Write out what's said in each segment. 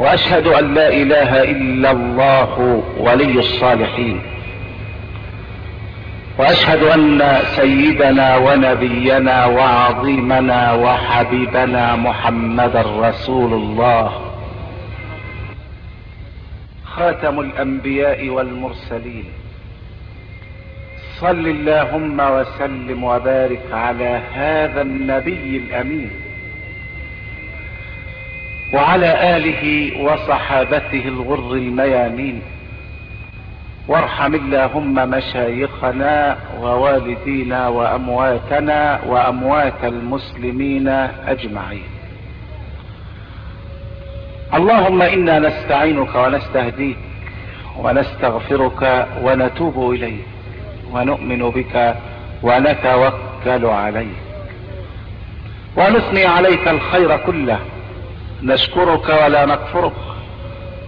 وأشهد أن لا إله إلا الله ولي الصالحين. وأشهد أن سيدنا ونبينا وعظيمنا وحبيبنا محمدا رسول الله. خاتم الأنبياء والمرسلين. صل اللهم وسلم وبارك على هذا النبي الأمين. وعلى آله وصحابته الغر الميامين. وارحم اللهم مشايخنا ووالدينا وأمواتنا وأموات المسلمين أجمعين. اللهم إنا نستعينك ونستهديك ونستغفرك ونتوب إليك ونؤمن بك ونتوكل عليك. ونثني عليك الخير كله. نشكرك ولا نكفرك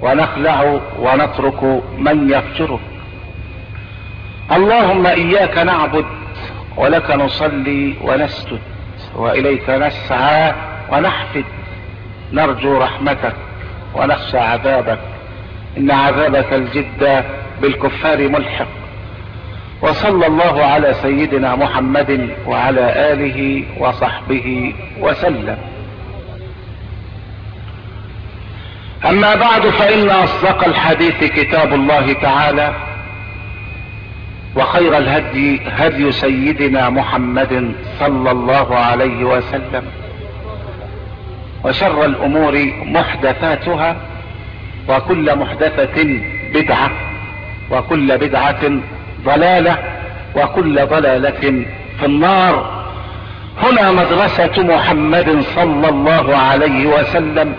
ونخلع ونترك من يفجرك. اللهم إياك نعبد ولك نصلي ونسجد وإليك نسعى ونحفد. نرجو رحمتك ونخشى عذابك. إن عذابك الجد بالكفار ملحق. وصلى الله على سيدنا محمد وعلى آله وصحبه وسلم. أما بعد فإن أصدق الحديث كتاب الله تعالى وخير الهدي هدي سيدنا محمد صلى الله عليه وسلم وشر الأمور محدثاتها وكل محدثة بدعة وكل بدعة ضلالة وكل ضلالة في النار. هنا مدرسة محمد صلى الله عليه وسلم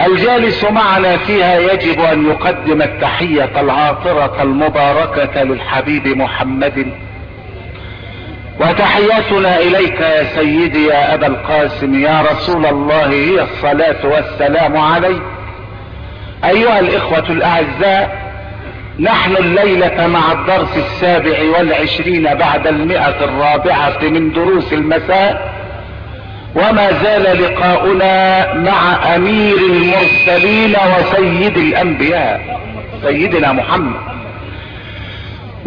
الجالس معنا فيها يجب أن يقدم التحية العاطرة المباركة للحبيب محمد. وتحياتنا إليك يا سيدي يا أبا القاسم. يا رسول الله هي الصلاة والسلام عليك. أيها الإخوة الأعزاء نحن الليلة مع الدرس السابع والعشرين بعد المئة الرابعة من دروس المساء. وما زال لقاؤنا مع أمير المرسلين وسيد الأنبياء سيدنا محمد.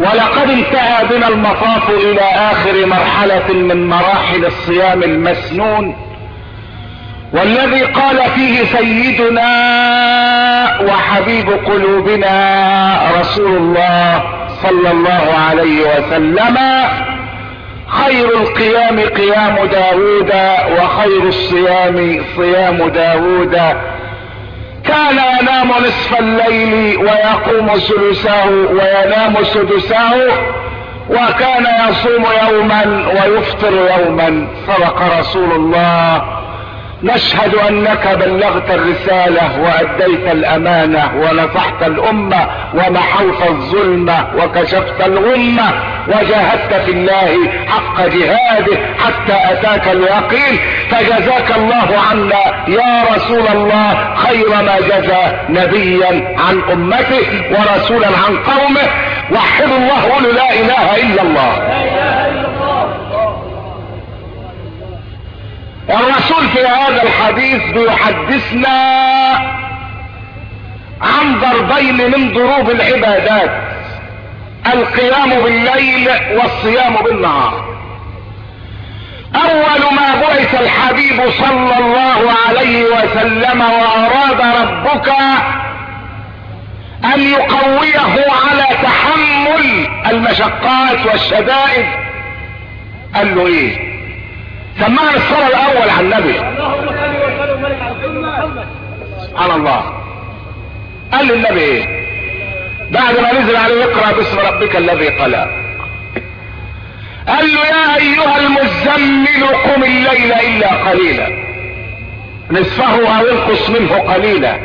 ولقد انتهى بنا المطاف إلى آخر مرحلة من مراحل الصيام المسنون والذي قال فيه سيدنا وحبيب قلوبنا رسول الله صلى الله عليه وسلم خير القيام قيام داود وخير الصيام صيام داود كان ينام نصف الليل ويقوم ثلثه وينام سدسه وكان يصوم يوما ويفطر يوما. صدق رسول الله. نشهد أنك بلغت الرسالة وأديت الأمانة ونصحت الأمة ومحوت الظلمة وكشفت الغمة وجاهدت في الله حق جهاده حتى أتاك اليقين. فجزاك الله عنا يا رسول الله خير ما جزى نبيا عن أمته ورسولا عن قومه. وحد الله قولوا لا إله إلا الله. الرسول في هذا الحديث بيحدثنا عن ضربين من ضروب العبادات القيام بالليل والصيام بالنهار. أول ما بعث الحبيب صلى الله عليه وسلم وأراد ربك أن يقويه على تحمل المشقات والشدائد قال له إيه؟ سمعنا الصلاة الأول عن النبي؟ سبحان الله. قال للنبي إيه؟ بعد ما نزل عليه اقرأ باسم ربك الذي خلق قال له يا أيها المزمل قم الليل إلا قليلا. نصفه أو انقص منه قليلا.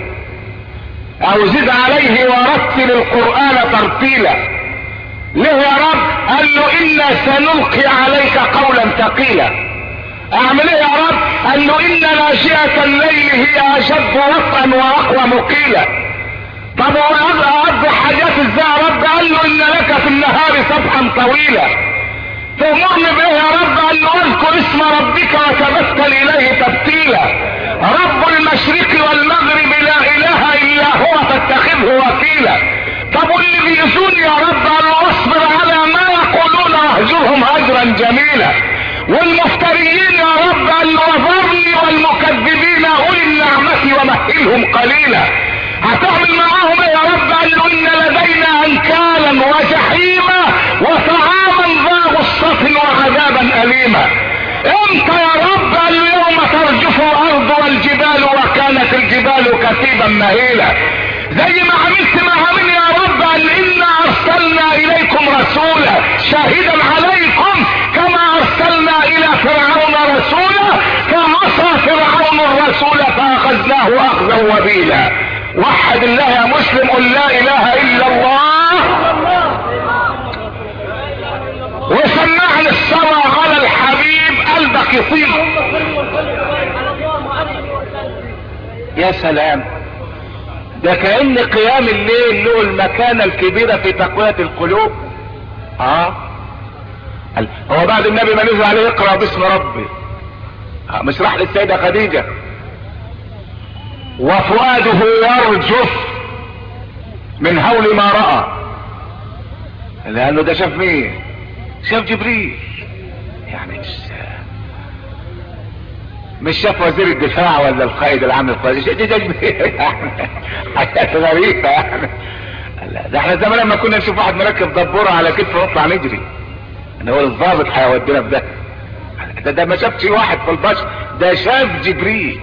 أو زد عليه ورتل القرآن ترتيلا. ليه يا رب قال له إنا سنلقي عليك قولا ثقيلا. أعمل إيه يا رب؟ قال له إن ناشئة الليل هي أشد وطئا وأقوى مقيلا. طب وابدا حاجات إزاي يا رب؟ قال له إن لك في النهار صبحا طويلا. تؤمرني به يا رب؟ قال له اذكر اسم ربك وتبتل إليه تبتيلا. رب المشرق والمغرب لا إله إلا هو فاتخذه وكيلا. طب واللي بيؤذوني يا رب؟ قال له اصبر على ما يقولون وأهجرهم هجرا جميلا. والمفتريين يا رب أن والمكذبين أولي النعمة ومهلهم قليلا. هتعمل معاهم يا رب أن ان لدينا أنكالا وجحيما وطعاما ذا غصة وعذابا أليما. أنت يا رب اليوم ترجف الأرض والجبال وكانت الجبال كثيبا مهيلا. زي ما عملت مع من يا رب أن إنا أرسلنا إليكم رسولا شاهدا عليكم فاخذناه أخذا وبيلا. وحد الله يا مسلم قل لا إله إلا الله. وسمعني الصلاة على الحبيب قلبك يطيب. يا سلام. ده كأن قيام الليل له المكانة الكبيرة في تقوية القلوب. آه. هو بعد النبي ما نزل عليه اقرأ باسم ربي. آه مش راح للسيدة خديجة. وفؤاده يرجف من هول ما رأى. لأنه ده شاف مين؟ شاف جبريل. يعني مش مش شاف وزير الدفاع ولا القائد العام للقوات دي يعني حاجات غريبة يعني. ده إحنا زمان لما كنا نشوف واحد مركب دبورة على كتفه ونطلع نجري. ان هو الضابط هيودينا في ده. ده ده ما شافش واحد في البشر. ده شاف جبريل.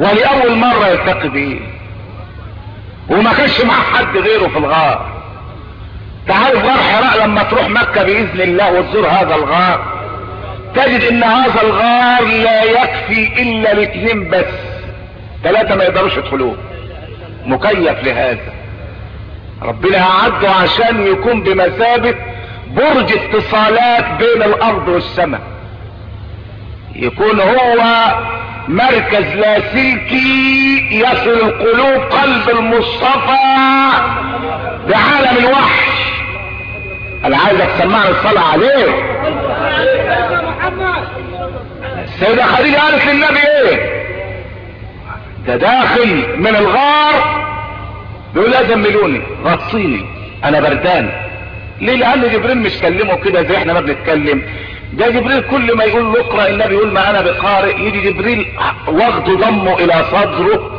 ولأول مرة يلتقي بيه وما كانش معاه حد غيره في الغار. تعرف غار حراء لما تروح مكة بإذن الله وتزور هذا الغار. تجد إن هذا الغار لا يكفي إلا الاثنين بس. ثلاثة ما يقدروش يدخلوه. مكيف لهذا. ربنا اعده عشان يكون بمثابة برج اتصالات بين الأرض والسماء. يكون هو مركز لاسلكي يصل القلوب قلب المصطفى بعالم الوحي أنا عايزك تسمعني الصلاة عليه. السيدة خديجة قالت للنبي إيه ده داخل من الغار. بيقول لا زملوني غطيني أنا بردان. ليه؟ لأن جبريل مش كلمه كده زي إحنا ما بنتكلم. ده جبريل كل ما يقول له اقرا النبي يقول ما أنا بقارئ. يجي جبريل واخده ضمه إلى صدره.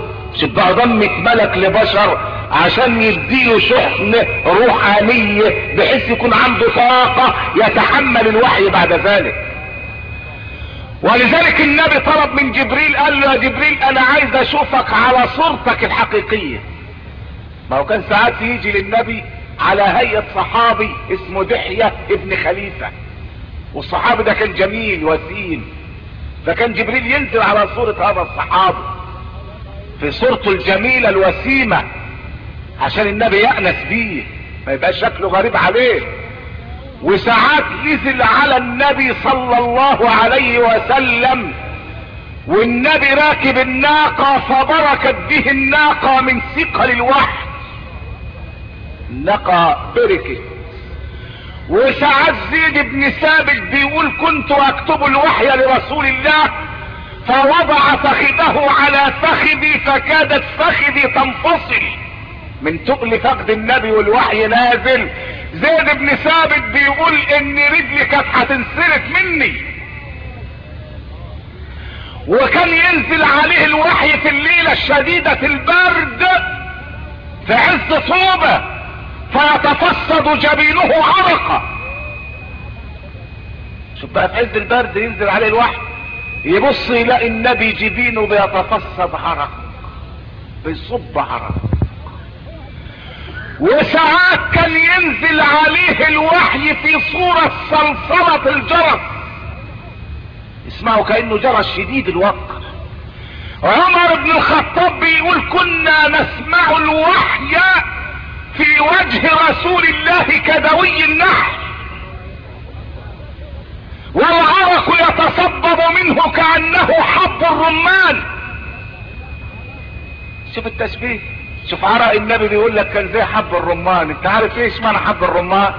بقى ضمة ملك لبشر عشان يديله شحن روحانية بحيث يكون عنده طاقة يتحمل الوحي بعد ذلك. ولذلك النبي طلب من جبريل قال له يا جبريل أنا عايز أشوفك على صورتك الحقيقية. ما هو كان ساعات يجي للنبي على هيئة صحابي اسمه دحية ابن خليفة. والصحابي ده كان جميل وسيم فكان جبريل ينزل على صورة هذا الصحابي في صورته الجميلة الوسيمة عشان النبي يأنس بيه ما يبقاش شكله غريب عليه. وساعات نزل على النبي صلى الله عليه وسلم والنبي راكب الناقة فبركت به الناقة من ثقل الوحي. الناقة بركت. وساعات زيد بن ثابت بيقول كنت أكتب الوحي لرسول الله فوضع فخذه على فخذي فكادت فخذي تنفصل. من تقل فقد النبي والوحي نازل. زيد بن ثابت بيقول إن رجلي كانت هتنسلت مني. وكان ينزل عليه الوحي في الليلة الشديدة البرد في عز صوبة. فيتفصد جبينه عرقا. شوف بقى في عز البرد ينزل عليه الوحي. يبص يلاقي النبي جبينه بيتفصد عرق بيصب عرق وساعات كان ينزل عليه الوحي في صورة صلصلة الجرس. اسمعوا كأنه جرس شديد الوقع عمر بن الخطاب بيقول كنا نسمع الوحي في وجه رسول الله كدوي النحل والعرق يتصبب منه كأنه حب الرمان. شوف التشبيه. شوف عرق النبي بيقول لك كان زي حب الرمان. انت عارف إيه معنى حب الرمان؟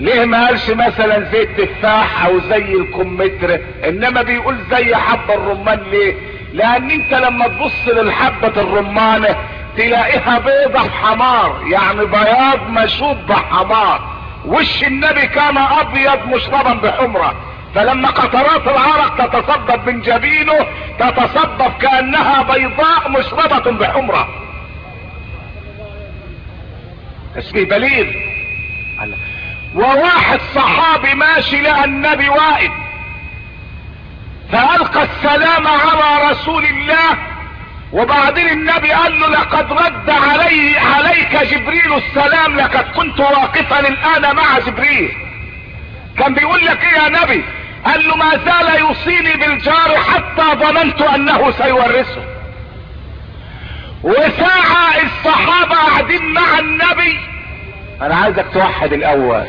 ليه ما قالش مثلا زي التفاح أو زي الكمثرى؟ إنما بيقول زي حب الرمان ليه؟ لأن أنت لما تبص للحبة الرمانة تلاقيها بيضة بحمار يعني بياض مشوب بحمار. وش النبي كان أبيض مشربا بحمرة؟ فلما قطرات العرق تتصبب من جبينه تتصبب كأنها بيضاء مشربة بحمرة. تشبيه بليغ. وواحد صحابي ماشي لقى النبي واقف فألقى السلام على رسول الله وبعدين النبي قال له لقد رد علي عليك جبريل السلام لقد كنت واقفا الآن مع جبريل. كان بيقول لك إيه يا نبي؟ قال له ما زال يوصيني بالجار حتى ظننت أنه سيورثه. وساعة الصحابة قاعدين مع النبي. أنا عايزك توحد الأول.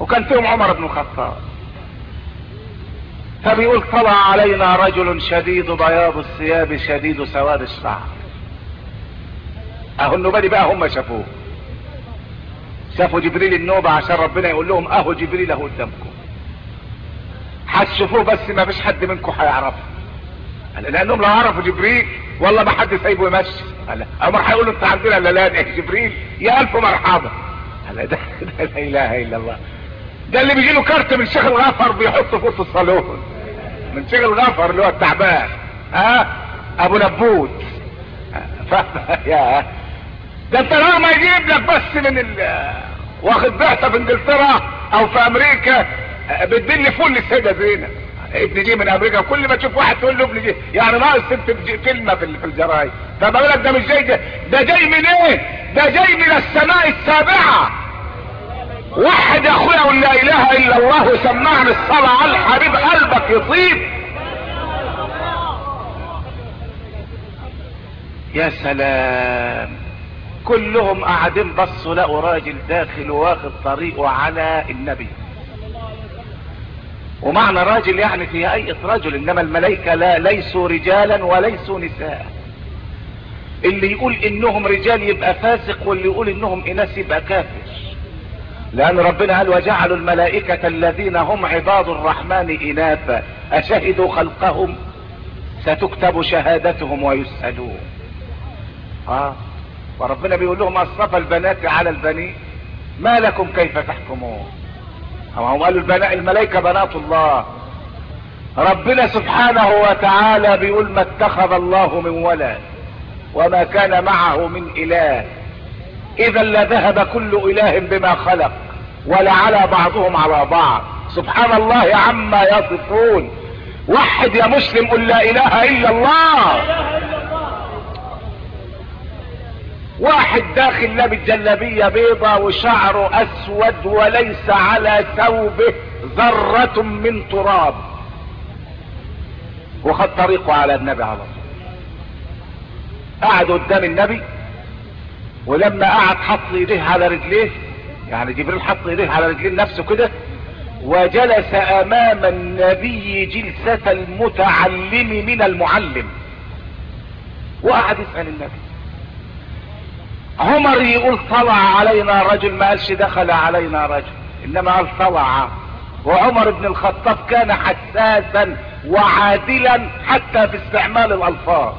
وكان فيهم عمر بن الخطاب. فبيقول طلع علينا رجل شديد بياض الثياب شديد سواد الشعر. أهو النوبة بقى هم شافوه. شافوا جبريل النوبة عشان ربنا يقول لهم أهو جبريل أهو قدامكم. هتشوفوه بس ما فيش حد منكم هيعرفه. لأنهم لو عرفوا جبريل والله ما حد سايبه يمشي. عمر هيقول له أنت عندنا لا لا جبريل؟ يا ألف مرحبا. ده لا إله إلا الله. ده اللي بيجي له كارت من شيخ الغفر بيحطه في أوضة الصالون. من شيخ الغفر اللي هو التعبان. ها؟ أبو نبوت. يا. ده انت ما يجيب لك بس من ال... واخد بعثه في إنجلترا أو في أمريكا بتدل فل للسيدة زينب. ابن جه من أمريكا. كل ما تشوف واحد تقول له ابن جه يعني ناقص تكتب كلمه في الجرايد. فما بالك ده مش جاي ده ده جاي من إيه ده جاي من السماء السابعة. وحد يا اخويا لا إله إلا الله وسمعني الصلاة على الحبيب قلبك يطيب يا سلام كلهم قاعدين بصوا لقوا راجل داخل واخد طريقه على النبي. ومعنى راجل يعني في هيئة رجل إنما الملائكة لا ليسوا رجالا وليسوا نساء. اللي يقول إنهم رجال يبقى فاسق واللي يقول إنهم إناث يبقى كافر. لأن ربنا قال وجعلوا الملائكة الذين هم عباد الرحمن إناثا. أشهدوا خلقهم؟ ستكتب شهادتهم ويسألون. آه وربنا بيقول لهم أصطفى البنات على البنين. ما لكم كيف تحكمون؟ هم قالوا البناء الملائكة بنات الله. ربنا سبحانه وتعالى بيقول ما اتخذ الله من ولد وما كان معه من إله. إذا لذهب كل إله بما خلق ولعلى بعضهم على بعض. سبحان الله عما يصفون. وحد يا مسلم قل لا إله إلا الله. واحد داخل لابس جلابية بيضة وشعره أسود وليس على ثوبه ذرة من تراب. وخد طريقه على النبي على طول قعد قدام النبي ولما قعد حط ايديه على رجليه يعني جبريل حط ايديه على رجليه نفسه كده وجلس أمام النبي جلسة المتعلم من المعلم. وقعد يسأل النبي عمر يقول طلع علينا رجل؟ ما قالش دخل علينا رجل إنما قال طلع. وعمر بن الخطاب كان حساسا وعادلا حتى في استعمال الألفاظ.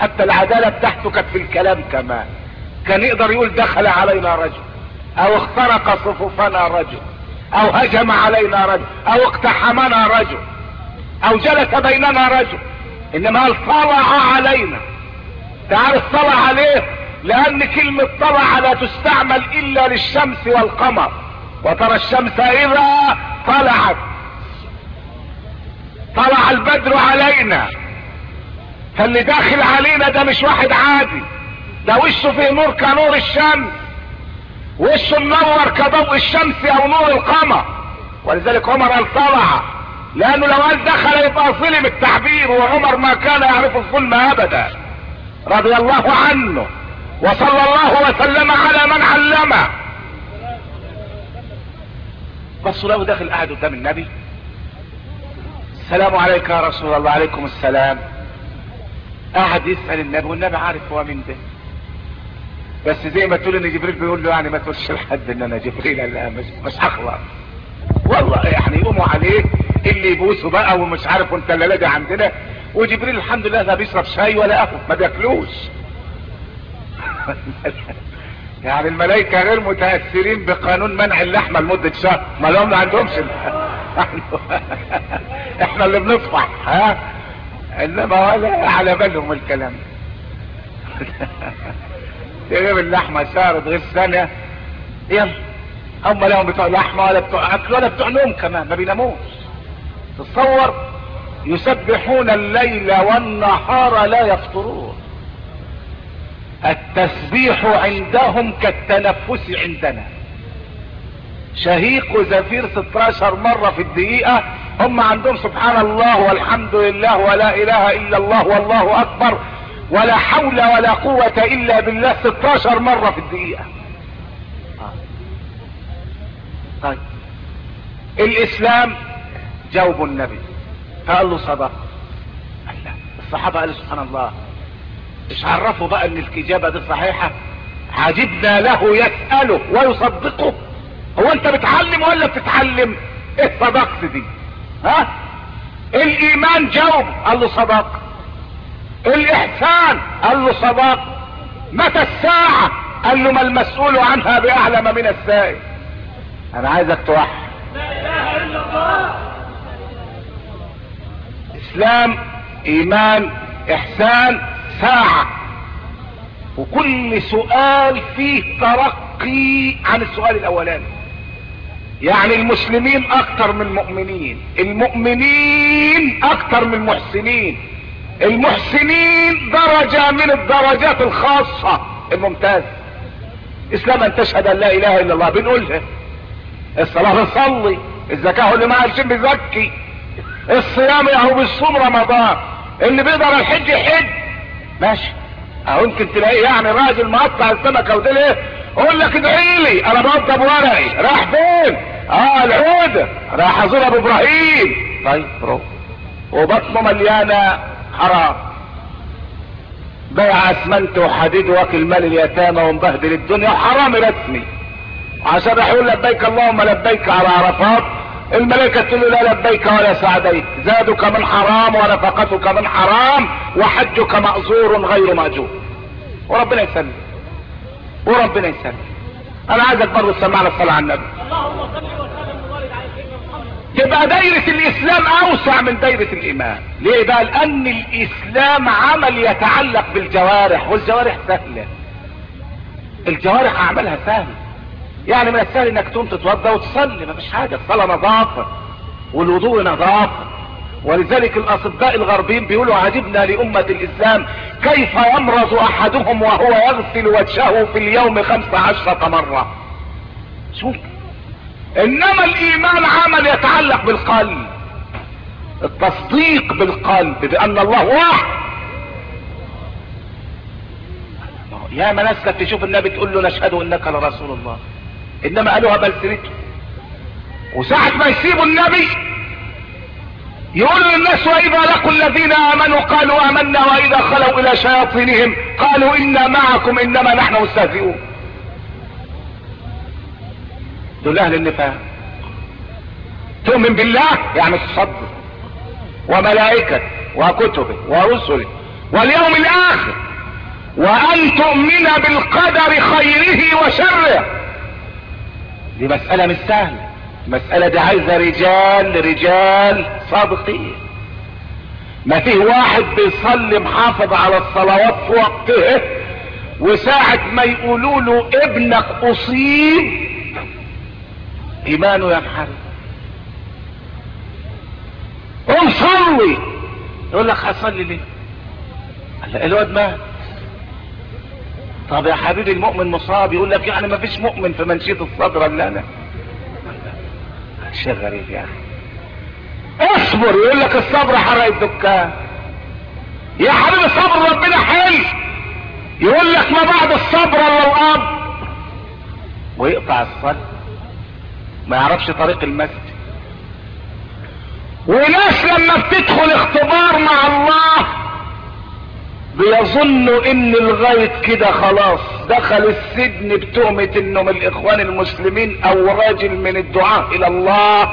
حتى العدالة بتاعته كانت في الكلام كمان. كان يقدر يقول دخل علينا رجل أو اخترق صفوفنا رجل أو هجم علينا رجل أو اقتحمنا رجل أو جلس بيننا رجل. إنما قال طلع علينا. تعرف طلع عليه لأن كلمة طلع لا تستعمل إلا للشمس والقمر. وترى الشمس إذا طلعت. طلع البدر علينا. فاللي داخل علينا ده مش واحد عادي. ده وشه فيه نور كنور الشمس. وشه منور كضوء الشمس أو نور القمر. ولذلك عمر قال طلع. لأنه لو قال دخل يبقى ظلم التعبير وعمر ما كان يعرف الظلم أبدا. رضي الله عنه. وصلى الله وسلم على من علمه. بصوا له داخل قاعد قدام النبي. السلام عليك يا رسول الله. عليكم السلام. قاعد يسأل النبي والنبي عارف هو مين ده. بس زي ما تقول إن جبريل بيقول له يعني ما تقولش لحد إن أنا جبريل لا مش مش هخلص والله. يعني يقوموا عليه اللي يبوسوا بقى ومش عارف وانت الليلة دي عندنا. وجبريل الحمد لله لا بيشرب شاي ولا قهوه ما بياكلوش. يعني الملائكة غير متأثرين بقانون منع اللحمة لمدة شهر. ما لهم ما عندهمش. إحنا اللي بنطفح ها؟ إنما ولا على بالهم الكلام. تغيب اللحمة شهر تغيب سنة. يلا هم لهم بتوع لحمة ولا بتوع أكل ولا بتوع نوم كمان ما بيناموش. تصور يسبحون الليل والنهار لا يفطرون. التسبيح عندهم كالتنفس عندنا. شهيق وزفير 16 مرة في الدقيقة هم عندهم سبحان الله والحمد لله ولا إله إلا الله والله أكبر ولا حول ولا قوة إلا بالله 16 مرة في الدقيقة. طيب. الإسلام جاوب النبي. فقال له صدق لا الصحابة قالوا سبحان الله. مش عرفوا بقى إن الإجابة دي صحيحة؟ عجبنا له يسأله ويصدقه. هو أنت بتعلم ولا بتتعلم؟ إيه صدقت دي؟ ها؟ الإيمان جاوب قال له صدق الإحسان قال له صدق متى الساعة؟ قال له ما المسؤول عنها بأعلم من السائل. أنا عايزك توحد. لا إله إلا الله. إسلام إيمان إحسان ساعة. وكل سؤال فيه ترقي عن السؤال الأولاني. يعني المسلمين أكتر من المؤمنين. المؤمنين أكتر من المحسنين. المحسنين درجة من الدرجات الخاصة. الممتازة إسلام أن تشهد أن لا إله إلا الله. بنقولها. الصلاة بنصلي. الزكاة اللي ما قالش بيزكي. الصيام اهو بيصوم رمضان. اللي بيقدر الحج يحج. ماشي. أهو يمكن تلاقيه يعني راجل مقطع السمكة وده ليه؟ أقول لك ادعي لي. أنا بوضب ورقي راح فين؟ آه العودة راح أزور أبو إبراهيم. طيب برو وبطنه مليانة حرام بيع أسمنت وحديد وأكل مال اليتامى ومبهدل الدنيا وحرام رسمي عشان راح يقول لبيك اللهم لبيك على عرفات. الملائكة تقول له لا لبيك ولا سعديك. زادك من حرام ونفقتك من حرام وحجك مأزور غير مأجور. وربنا يسلم وربنا يسلم أنا عايزك برضه تسمعنا الصلاة على النبي. اللهم صل وسلم وبارك على سيدنا محمد تبقى دايرة الإسلام أوسع من دايرة الإيمان. ليه؟ بقى لأن الإسلام عمل يتعلق بالجوارح والجوارح سهلة. الجوارح أعمالها سهلة. يعني من السهل إنك تقوم تتوضأ وتصلي مفيش حاجة. الصلاة نظافة والوضوء نظافة. ولذلك الاطباء الغربيين بيقولوا عجبنا لأمة الإسلام كيف يمرض أحدهم وهو يغسل وجهه في اليوم خمس عشرة مرة؟ شوف. إنما الإيمان عمل يتعلق بالقلب. التصديق بالقلب بأن الله واحد. يا ما ناس تشوف النبي تقول له نشهد إنك لرسول الله. إنما قالوها بلسنته. وساعة ما يسيبوا النبي يقول للناس وإذا لقوا الذين آمنوا قالوا آمنا وإذا خلوا إلى شياطينهم قالوا إنا معكم إنما نحن مستهزئون. دول أهل النفاق. تؤمن بالله يعني تصدق وملائكته وكتبه ورسله واليوم الآخر. وان تؤمن بالقدر خيره وشره. دي مسألة مش سهلة. المسألة دي عايزة رجال رجال صادقين. ما فيه واحد بيصلي محافظ على الصلوات في وقتها وساعة ما يقولوا له ابنك أصيب ايمانه ينحرف قوم صلي. يقول لك هصلي ليه هلا الواد مات. طب يا حبيبي المؤمن مصاب. يقول لك يعني ما فيش مؤمن في منشية الصدر إلا أنا. شيء غريب يا أخي. اصبر. يقول لك الصبر حرق الدكان. يا حبيبي صبر ربنا حلو يقول لك ما بعد الصبر إلا الاب ويقطع الصلاة ما يعرفش طريق المسجد. وناس لما بتدخل اختبار مع الله بيظنوا إن لغاية كده خلاص. دخل السجن بتهمة إنه من الإخوان المسلمين أو راجل من الدعاء إلى الله.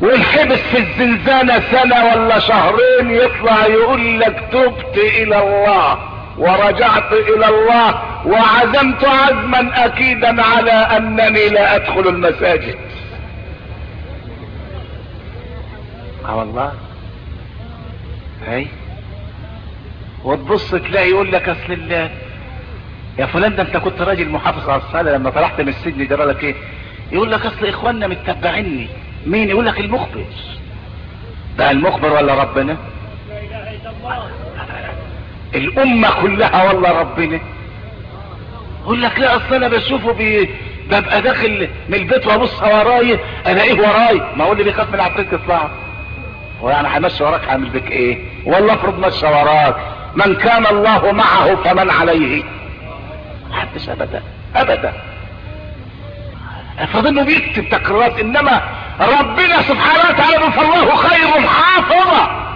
والحبس في الزنزانة سنة ولا شهرين يطلع يقول لك تبت إلى الله ورجعت إلى الله. وعزمت عزما أكيدا على أنني لا أدخل المساجد. آه والله. هاي. وتبص تلاقي يقول لك أصل الله يا فلان ده أنت كنت راجل محافظ على الصلاة لما طلعت من السجن جرى لك إيه؟ يقول لك أصل إخواننا متبعيني. مين؟ يقول لك المخبر. ده المخبر ولا ربنا؟ لا إله إلا الله. الأمة كلها والله ربنا. يقول لك لا أصل أنا بشوفه بي ببقى داخل من البيت وأبص ورايا الاقيه ورايا ما هو اللي بيخاف من العفريت يطلع. هو يعني هيمشي وراك هعمل بك إيه؟ والله افرض مشى وراك. من كان الله معه فمن عليه. محدش ابدا ابدا. افرض إنه بيكتب تقريرات إنما ربنا سبحانه وتعالى فالله خير حافظا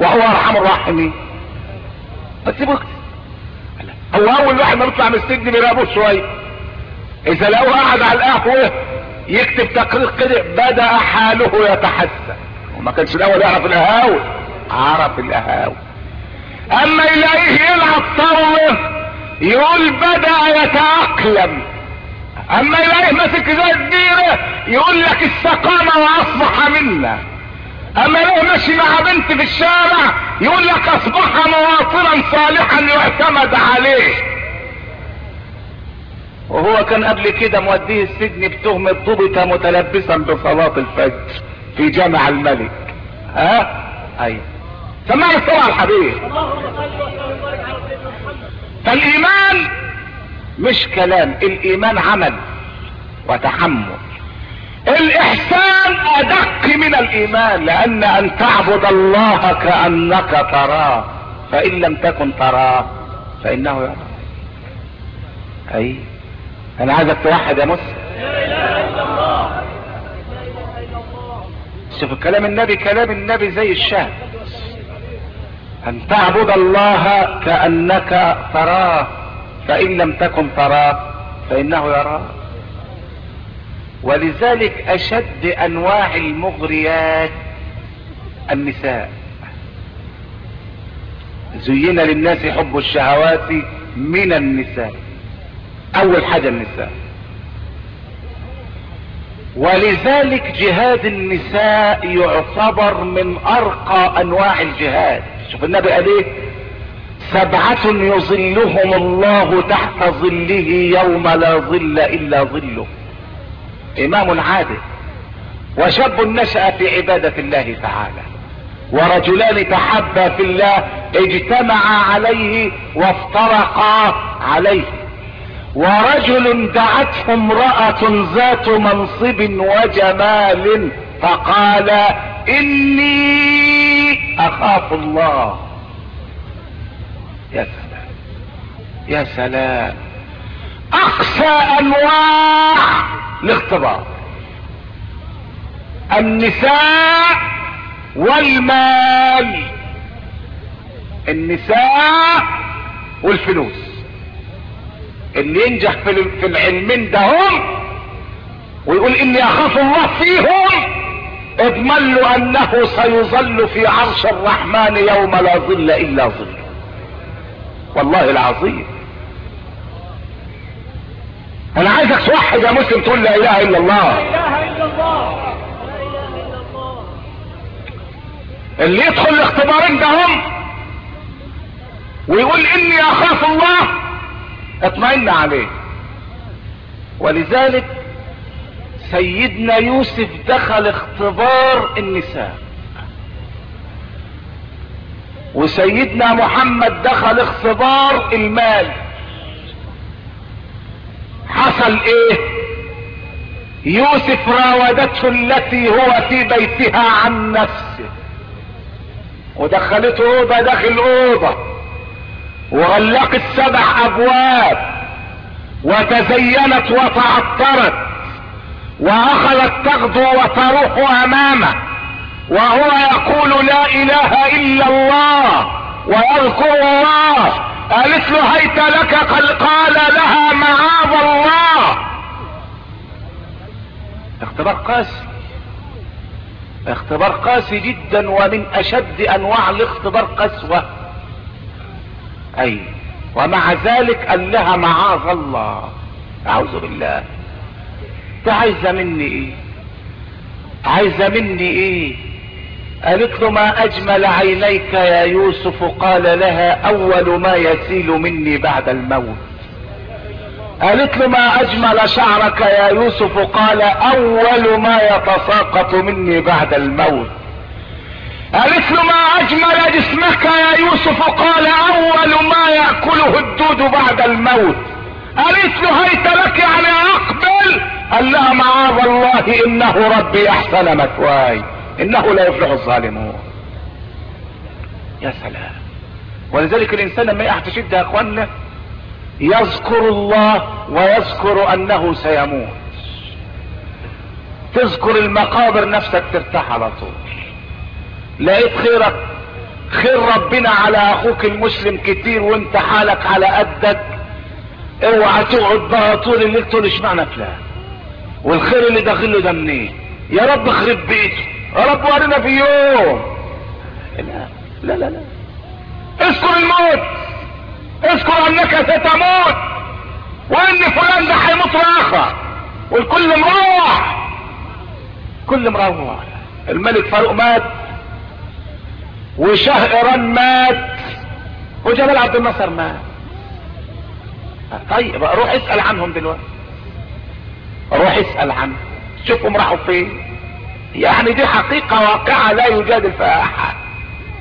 وهو أرحم الراحمين. يبقى هو أول واحد ما بيطلع من السجن بيراقبوه شوية إذا لقوه قاعد على القهوة يكتب تقرير كده بدأ حاله يتحسن. وما كانش الأول يعرف القهاوي. عرف القهاوي. أما يلاقيه يلعب طاولة يقول بدأ يتأقلم. أما يلاقيه ماسك زي الديرة يقول لك استقام وأصبح منا. أما يلاقيه ماشي مع بنت في الشارع يقول لك أصبح مواطنا صالحا يعتمد عليه. وهو كان قبل كده موديه السجن بتهمة ضبط متلبسا بصلاة الفجر في جامع الملك. ها؟ اي سمعني الصلاة الحبيب فالإيمان مش كلام الإيمان عمل وتحمل. الإحسان أدق من الإيمان لأن أن تعبد الله كأنك تراه. فإن لم تكن تراه فإنه يراك أي؟ أنا عايزك توحد يا مسلم. شوف كلام النبي كلام النبي زي الشهد. أن تعبد الله كأنك تراه فإن لم تكن تراه فإنه يراك ولذلك أشد أنواع المغريات النساء. زين للناس حب الشهوات من النساء. أول حاجة النساء. ولذلك جهاد النساء يعتبر من أرقى أنواع الجهاد. شوف النبي قال إيه سبعة يظلهم الله تحت ظله يوم لا ظل إلا ظله. إمام عادل وشاب نشأ في عبادة الله تعالى ورجلان تحبا في الله اجتمعا عليه وافترقا عليه. ورجل دعته امرأة ذات منصب وجمال فقال إني أخاف الله. يا سلام. يا سلام. اقسى أنواع الاختبار النساء والمال. النساء والفلوس. اللي ينجح في ال- في العلمين ده هم ويقول إني أخاف الله فيهم اضمن له أنه سيظل في عرش الرحمن يوم لا ظل إلا ظله والله العظيم. أنا عايزك توحد يا مسلم تقول لا إله إلا الله. لا اله الا الله اللي يدخل الاختبارين ده هم. ويقول إني أخاف الله. اطمئن عليه. ولذلك سيدنا يوسف دخل اختبار النساء. وسيدنا محمد دخل اختبار المال. حصل إيه؟ يوسف راودته التي هو في بيتها عن نفسه. ودخلته أوضة داخل أوضة. وغلقت سبع أبواب. وتزينت وتعطرت. وأخذت تغدو وتروح أمامه. وهو يقول لا إله إلا الله. ويذكر الله. قالت له هيت لك قال قال لها معاذ الله. اختبار قاسي. اختبار قاسي جدا ومن أشد أنواع الاختبار قسوة. أي ومع ذلك قال لها معاذ الله. أعوذ بالله. ده عايزة مني إيه؟ عايزة مني إيه؟ قالت له ما أجمل عينيك يا يوسف؟ قال لها أول ما يسيل مني بعد الموت. قالت له ما أجمل شعرك يا يوسف؟ قال أول ما يتساقط مني بعد الموت. قالت له ما أجمل جسمك يا يوسف؟ قال أول ما يأكله الدود بعد الموت. قالت له هيت لك يعني أقبل. قال لها معاذ الله إنه ربي أحسن مثواي. إنه لا يفلح الظالمون. يا سلام. ولذلك الإنسان لما شدة يا اخوانا يذكر الله ويذكر أنه سيموت. تذكر المقابر نفسك ترتاح على طول. لقيت خيرك خير ربنا على أخوك المسلم كتير وانت حالك على قدك. اوعى تقعد بقى طول الليل تقول اشمعنى فلان؟ والخير اللي داخله ده منين يا رب خرب بيته. رب ورينا في يوم. لا لا لا. اذكر الموت. اذكر أنك ستموت. وإن فلان ده هيموت راخة والكل مروح كل مروح الملك فاروق مات. وشاه ايران مات. وجمال عبد الناصر مات. طيب روح اسأل عنهم دلوقتي. روح اسأل عنهم. شوفهم راحوا فين. يعني دي حقيقة واقعة لا يجادل فيها أحد.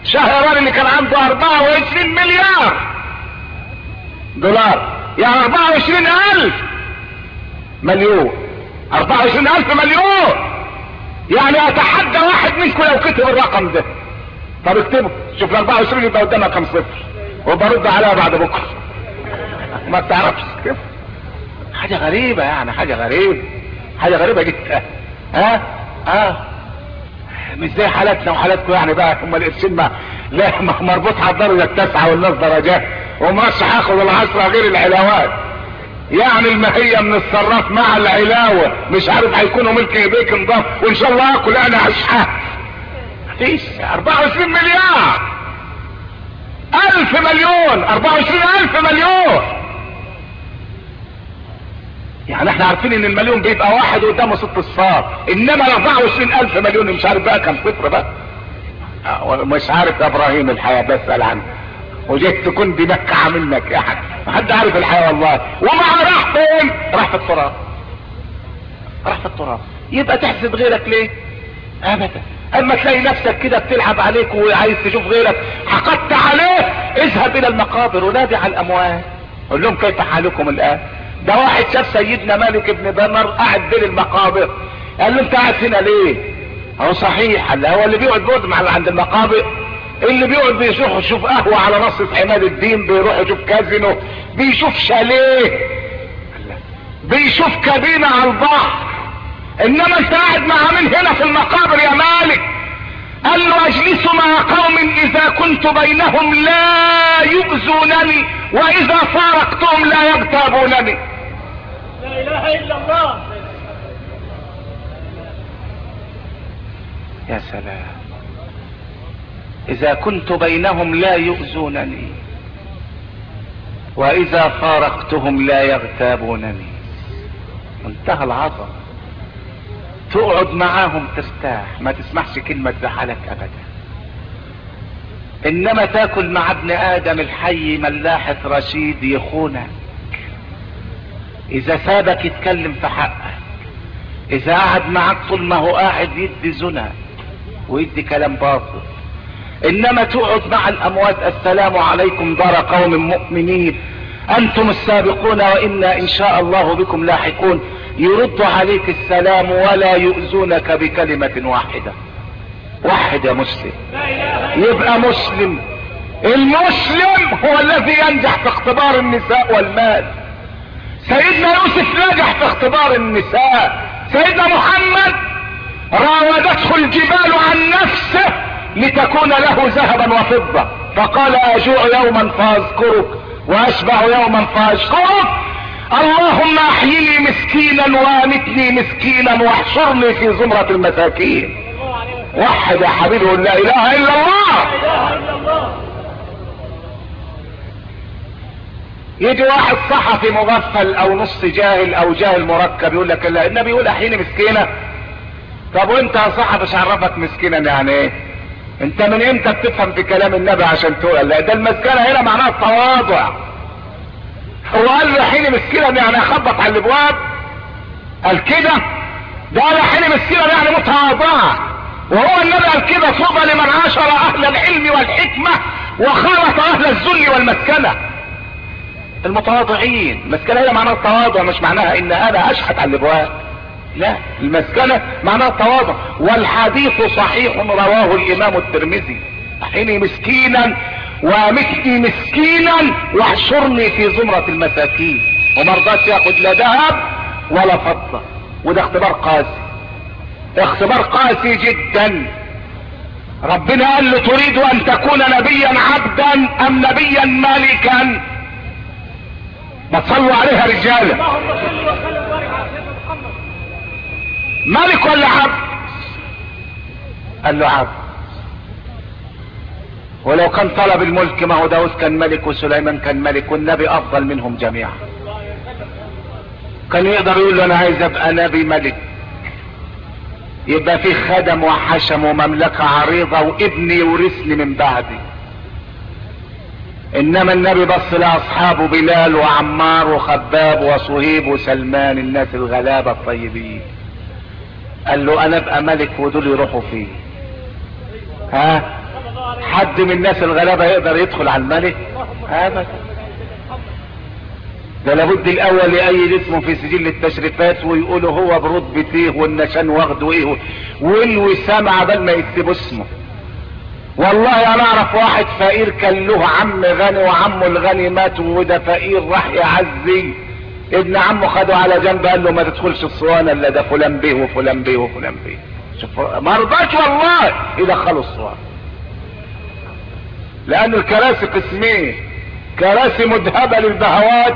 شاه ايران اللي كان عنده 24 مليار دولار. يعني 24 ألف مليون. 24 ألف مليون. يعني أتحدى واحد منكم لو كتب الرقم ده. طب اكتبه. شوف ال 24 يبقى قدامك كام صفر؟ وبرد عليها بعد بكرة. ما تعرفش كيف حاجة غريبة يعني حاجة غريبة. حاجة غريبة جدا. ها؟ ها؟ مش زي حالاتنا وحالاتكم يعني بقى هم القرشين ما لا مربوط على الدرجة التاسعة والناس درجات ومرشح هاخد العشرة غير العلاوات. يعني المهية من الصراف مع العلاوة. مش عارف هيكونوا ملك إيديك نضاف وإن شاء الله أكل أنا اشحات مفيش 24 مليار. ألف مليون. 24 ألف مليون. يعني إحنا عارفين إن المليون بيبقى واحد قدامه ست اصفار إنما ال 24 ألف مليون مش عارف بقى كم صفر بقى. مش عارف إبراهيم الحياة بسأل عنه. وجيت تكون دي مكة منك يا حد ما حد عارف الحياة والله. ومع راح فين راح في التراب. راح في التراب. يبقى تحسد غيرك ليه؟ ابدا. أما تلاقي نفسك كده بتلعب عليك وعايز تشوف غيرك حقدت عليه اذهب إلى المقابر ونادي على الاموات قول لهم كيف حالكم الآن؟ ده واحد شاف سيدنا مالك بن دمر قاعد بين المقابر. قال له انت قاعد هنا ليه؟ هو صحيح. قال هو اللي بيقعد بيقعد مع عند المقابر. اللي بيقعد بيشوف يشوف قهوة على نص عماد الدين بيروح يشوف كازينو. بيشوف شاليه. بيشوف كابينة على البحر. إنما انت قاعد مع مين هنا في المقابر يا مالك؟ قال له أجلس مع قوم إذا كنت بينهم لا يؤذونني وإذا فارقتهم لا يغتابونني. لا إله إلا الله. يا سلام. إذا كنت بينهم لا يؤذونني. وإذا فارقتهم لا يغتابونني. منتهى العظمه تقعد معاهم ترتاح. ما تسمعش كلمة تزعلك ابدا. إنما تأكل مع ابن آدم الحي ملاحة رشيد يخونك. إذا سابك يتكلم في حقك إذا قعد معاك طول ما هو قاعد يدي زنا ويدي كلام باطل. إنما تقعد مع الأموات السلام عليكم دار قوم مؤمنين. أنتم السابقون وإنا إن شاء الله بكم لاحقون. يرد عليك السلام ولا يؤذونك بكلمة واحدة. واحد يا مسلم. يبقى مسلم. المسلم هو الذي ينجح في اختبار النساء والمال. سيدنا يوسف نجح في اختبار النساء. سيدنا محمد راودته الجبال عن نفسه لتكون له ذهبا وفضة. فقال أجوع يوما فأذكرك وأشبع يوما فأشكرك. اللهم أحيني مسكينا وامتني مسكينا واحشرني في زمرة المساكين. وحد يا حبيبي قول لا إله إلا الله لا اله الا الله يجي واحد صحفي مغفل أو نص جاهل أو جاهل مركب يقول لك لا النبي يقول أحيني مسكينة. طب وأنت يا صاحب عرفك مسكينا يعني إيه؟ أنت من إمتى بتفهم في كلام النبي عشان تقول لا؟ ده المسكنة هنا معناها التواضع هو قال له حين مسكينة يعني أخبط على الأبواب. قال كده؟ ده قال حين مسكينة يعني متواضعة. وهو النبي قال كده طوبى لمن عاشر أهل العلم والحكمة وخالط أهل الذل والمسكنة. المتواضعين. المسكنة هي معناها التواضع مش معناها إن أنا أشحت على الابواب لا المسكنة معناها التواضع. والحديث صحيح رواه الإمام الترمذي. حيني مسكينا وامتني مسكينا واحشرني في زمرة المساكين. ومرضاش ياخد لا ذهب ولا فضة. وده اختبار قاسي. اختبار قاسي جدا. ربنا قال له تريد أن تكون نبيا عبدا أم نبيا مالكا؟ ما تصلوا عليها محمد. ملك ولا عبد قال له عبد ولو كان طلب الملك ما هو داود كان ملك وسليمان كان ملك والنبي أفضل منهم جميعا. كان يقدر يقول له أنا عايز أبقى نبي ملك. يبقى في خدم وحشم ومملكة عريضة وابني يورثني من بعدي. إنما النبي بص لاصحابه بلال وعمار وخباب وصهيب وسلمان الناس الغلابة الطيبين. قال له أنا أبقى ملك ودول يروحوا فيه ها؟ حد من الناس الغلابة يقدر يدخل على الملك؟ ابدا ده لابد الأول يأيد اسمه في سجل التشريفات ويقولوا هو برتبته والنشان واخده إيه؟ والوسام عبال ما يكتبوا اسمه. والله أنا اعرف واحد فقير كان له عم غني وعمه الغني مات وده فقير راح يعزي. ابن عمه خده على جنب قال له ما تدخلش الصوانة إلا ده فلان بيه وفلان بيه وفلان بيه شوف ما رضاش والله يدخلوا الصوانة. لأن الكراسي قسمين كراسي مذهبة للبهوات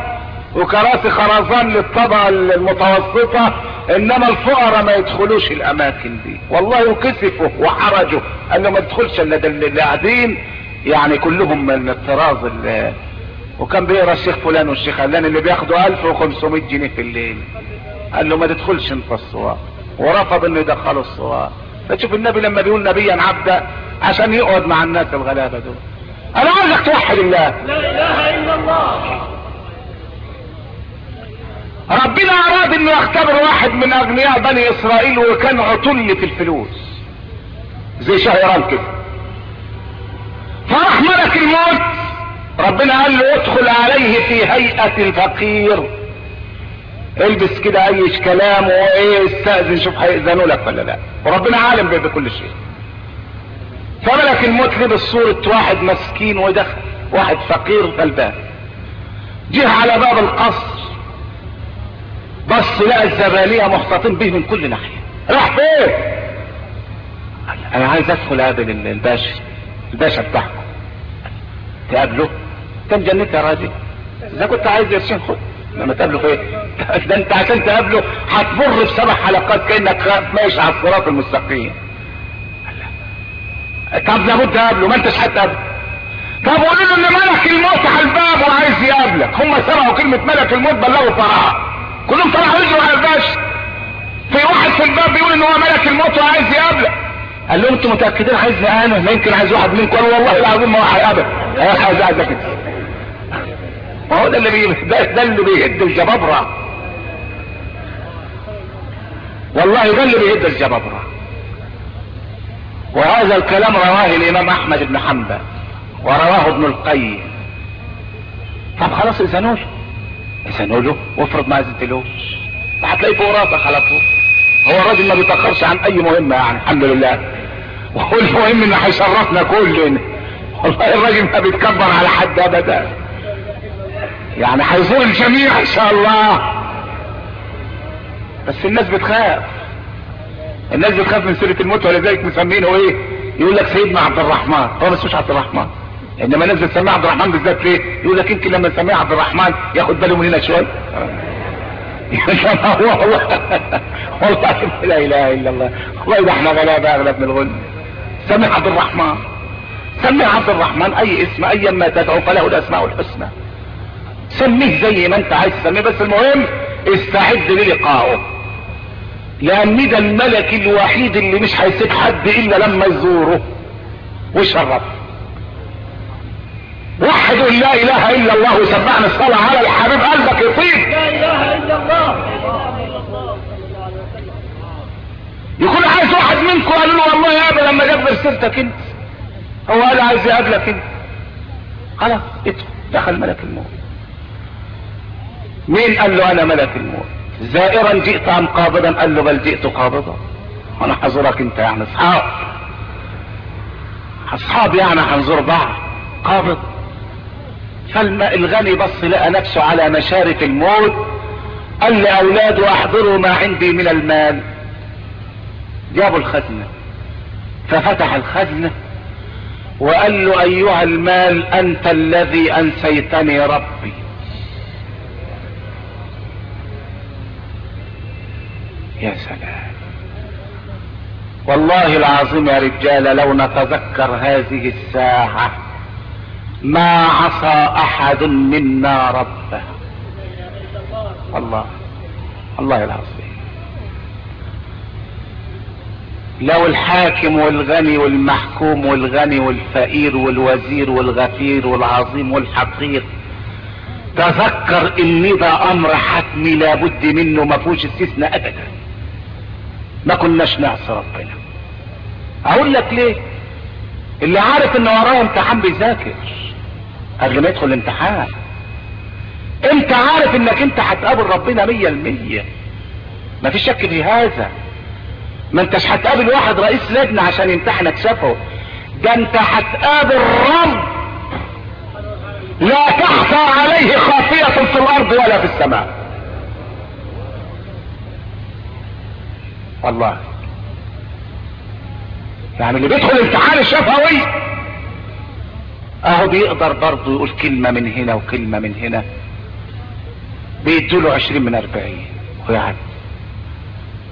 وكراسي خرزان للطبقة المتوسطة إنما الفقراء ما يدخلوش الأماكن دي. والله كسفوا وحرجوا أنه ما تدخلش إلا اللي قاعدين يعني كلهم من الطراز وكان بيقرأ الشيخ فلان والشيخ علان اللي بياخدوا 1500 جنيه في الليل. قال له ما تدخلش أنت الصواب. ورفض إنه يدخلوا الصواب. فتشوف النبي لما بيقول نبيا عبدا عشان يقعد مع الناس الغلابة دول. أنا عايزك توحد الله. لا إله إلا الله. ربنا أراد أنه يختبر واحد من أغنياء بني إسرائيل وكان عتل في الفلوس. زي شهران كده فراح ملك الموت. ربنا قال له ادخل عليه في هيئة الفقير. البس كده أي كلام وإيه استأذن شوف هيأذنوا لك ولا لا. وربنا عالم بكل شيء. فملك الموت لبس صورة واحد مسكين ودخل واحد فقير غلبان. جه على باب القصر. بص لقى الزبالية محتطين به من كل ناحية. راح فين؟ أنا عايز أدخل اقابل ال- الباشا الباشا بتاعكم. تقابله؟ كان جنتي يا راجل؟ إذا كنت عايز يرسين خد. لما تقابله فين؟ ده أنت عشان تقابله هتمر في سبع حلقات كأنك ماشي على الصراط المستقيم. طب لابد اقابله ما أنتش هتقابله طب قولوا له إن ملك الموت على الباب وعايز يقابلك. هم سمعوا كلمة ملك الموت بلغوا فرعا كلهم طلعوا يجروا على الباشا في واحد في الباب بيقول إن هو ملك الموت وعايز يقابلك قال لهم أنتوا متأكدين عايزني أنا ما يمكن عايز واحد منكم. والله العظيم ما هو هيقابل. أنا عايز عايز كده ما هو ده اللي بي... ده, ده اللي بيهد الجبابرة. والله ده اللي بيهد الجبابرة. وهذا الكلام رواه الإمام أحمد بن حنبل ورواه ابن القيم. طب خلاص اذنوا له اذنوا له وافرض ما اذنتلوش هتلاقيه فوق راسك على طول. هو الراجل ما بيتأخرش عن أي مهمة يعني الحمد لله. وهو المهم إنه هيشرفنا كلنا. والله الراجل ما بيتكبر على حد ابدا. يعني هيزور الجميع إن شاء الله. بس الناس بتخاف. الناس بتخاف من سيرة الموت ولذلك مسمينه إيه؟ يقول لك سيدنا عبد الرحمن. هو بس مش عبد الرحمن. انما الناس بتسميه عبد الرحمن بالذات ليه يقول لك يمكن لما نسميه عبد الرحمن ياخد باله مننا شوية والله والله لا إله إلا الله. والله ده إحنا غلابة أغلب من الغل. سمي عبد الرحمن. سمي عبد الرحمن أي اسم ايا ما تدعو فله الأسماء الحسنى. سميه زي ما أنت عايز تسميه بس المهم استعد للقائه لأن ده الملك الوحيد اللي مش هيسيب حد إلا لما يزوره. ويشرفه يقول لا إله إلا الله وسبحنا الصلاة على الحبيب قلبك يطيب. لا إله إلا الله. يكون عايز واحد منكم قالوا له والله يا أبا لما جاب سيرتك أنت. هو قال عايز يقابلك أنت. خلاص ادخل دخل ملك الموت. مين قال له أنا ملك الموت؟ زائرا جئت أم قابضا؟ قال له بل جئت قابضا. أنا حضرك أنت يعني أصحاب. أصحاب يعني هنزور بعض. قابض. فالماء الغني بص لقى نفسه على مشارف الموت قال لاولاده أحضروا ما عندي من المال. جابوا الخزنة. ففتح الخزنة وقال له أيها المال أنت الذي أنسيتني ربي. يا سلام. والله العظيم يا رجال لو نتذكر هذه الساعة ما عصى أحد منا ربه. الله الله العظيم لو الحاكم والغني والمحكوم والغني والفقير والوزير والغفير والعظيم والحقير تذكر ان ده أمر حتمي لابد منه ما فيهوش استثناء ابدا. ما كناش نعصي ربنا. أقول لك ليه؟ اللي عارف إن وراه امتحان بيذاكر. قبل ما يدخل الامتحان. انت عارف انك انت هتقابل ربنا مية المية. ما في شك في هذا. ما انتش هتقابل واحد رئيس لجنة عشان يمتحنك شافه ده انت هتقابل رب لا تخفى عليه خافية في الأرض ولا في السماء. والله. يعني اللي بيدخل امتحان الشفوي أهو بيقدر برضه يقول كلمة من هنا وكلمة من هنا. بيدوله عشرين من أربعين. ويعدي.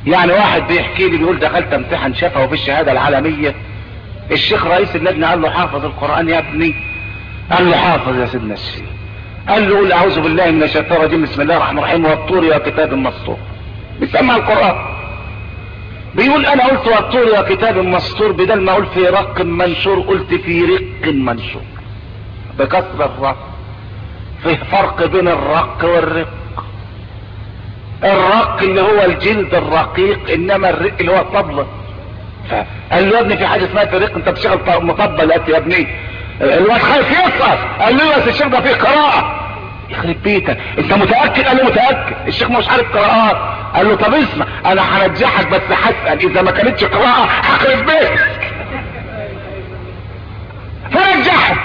يعني واحد بيحكي لي بيقول دخلت امتحن شفوي في الشهادة العالمية. الشيخ رئيس اللجنة قال له حافظ القرآن يا ابني. قال له حافظ يا سيدنا الشيخ. قال له قول أعوذ بالله من الشيطان الرجيم. بسم الله الرحمن الرحيم. والطور يا كتاب مسطور. بيسمع القرآن. بيقول أنا قلت والطور يا كتاب مسطور. بدل ما أقول في رق منشور قلت في رق منشور. بكسر الرق. في فرق بين الرق والرق. الرق اللي هو الجلد الرقيق إنما الرق اللي هو الطبلة قال له يا ابني في حاجة اسمها في رق أنت بتشتغل مطبل يا ابني. الواد خايف يسقط قال له بس الشيخ ده فيه قراءة. يخرب بيتك. أنت متأكد؟ قال له متأكد. الشيخ مش عارف قراءات. قال له طب اسمع أنا هنجحك بس هسأل. إذا ما كانتش قراءة هخرب بيتك. فرجحه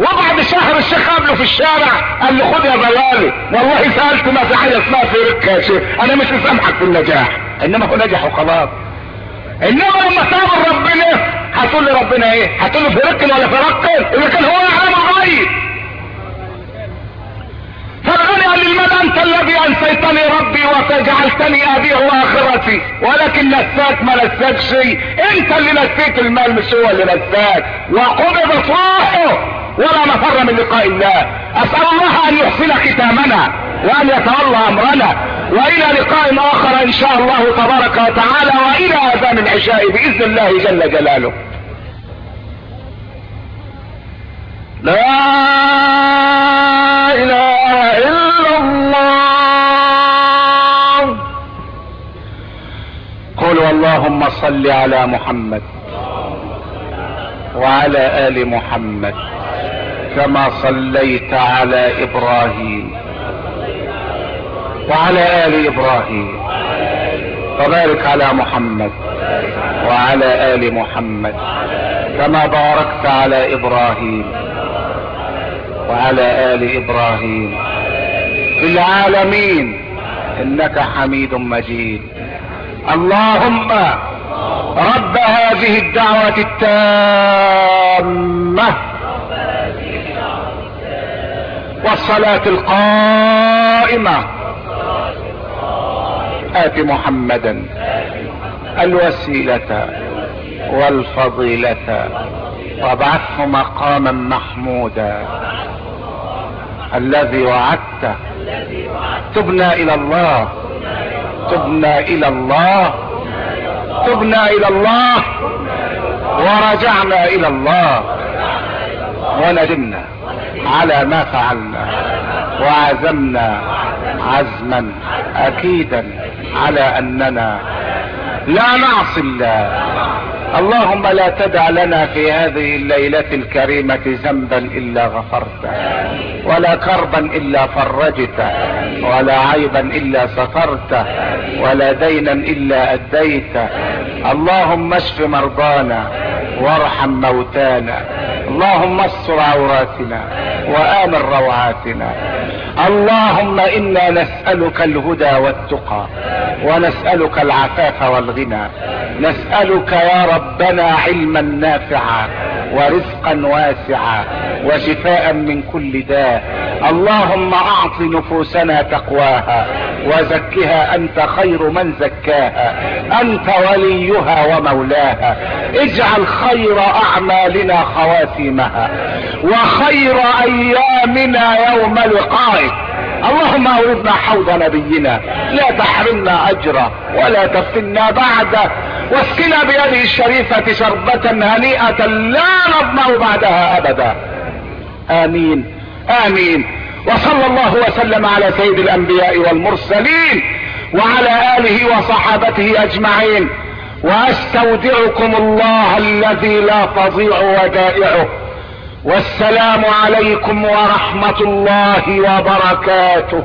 وبعد شهر الشيخ قابله في الشارع قال له خد يا بلالي والله سالت ما في حاجة اسمها رك يا شيخ. أنا مش مسامحك في النجاح. إنما هو نجح وخلاص. إنما لما تقابل ربنا هتقول لي ربنا إيه؟ هتقول له في رك ولا في رق إذا كان هو يعلم الغيب فالغني قال للمال انت الذي انسيتني ربي وجعلتني أبي وآخرتي. ولكن نساك ما نساك شيء. أنت اللي نسيت المال مش هو اللي نساك وقبضت روحه ولا مفر من لقاء الله. أسأل الله أن يحسن ختامنا وأن يتولى أمرنا. وإلى لقاء آخر إن شاء الله تبارك وتعالى. وإلى آذان العشاء بإذن الله جل جلاله. لا إله إلا الله. قولوا اللهم صل على محمد وعلى آل محمد كما صليت على إبراهيم وعلى آل إبراهيم. وبارك على محمد وعلى آل محمد كما باركت على إبراهيم. وعلى آل إبراهيم. في العالمين إنك حميد مجيد. اللهم رب هذه الدعوة التامة والصلاة القائمة. آت محمدا الوسيلة والفضيلة. وابعثه مقاما محمودا. الذي وعدته تبنا إلى الله. تبنا إلى الله. تبنا إلى الله. ورجعنا إلى الله. وندمنا على ما فعلنا. وعزمنا عزما أكيدا على أننا لا نعصي الله. اللهم لا تدع لنا في هذه الليلة الكريمة ذنبا إلا غفرته ولا كربا إلا فرجته ولا عيبا إلا سترته ولا دينا إلا أديته. اللهم اشف مرضانا وارحم موتانا. اللهم استر عوراتنا وآمن روعاتنا. اللهم إنا نسألك الهدى والتقى ونسألك العفاف والغنى. نسألك يا ربنا علما نافعا ورزقا واسعا وشفاء من كل داء. اللهم أعط نفوسنا تقواها وزكها أنت خير من زكاها. أنت وليها ومولاها. اجعل خير أعمالنا خواتيمها وخير أيامنا يوم لقائك اللهم اوردنا حوض نبينا. لا تحرمنا أجره ولا تفتنا بعده. واسقنا بيده الشريفة شربة هنيئة لا نظمأ بعدها أبدا. آمين. آمين. وصلى الله وسلم على سيد الأنبياء والمرسلين وعلى آله وصحابته أجمعين. وأستودعكم الله الذي لا تضيع ودائعه. والسلام عليكم ورحمة الله وبركاته.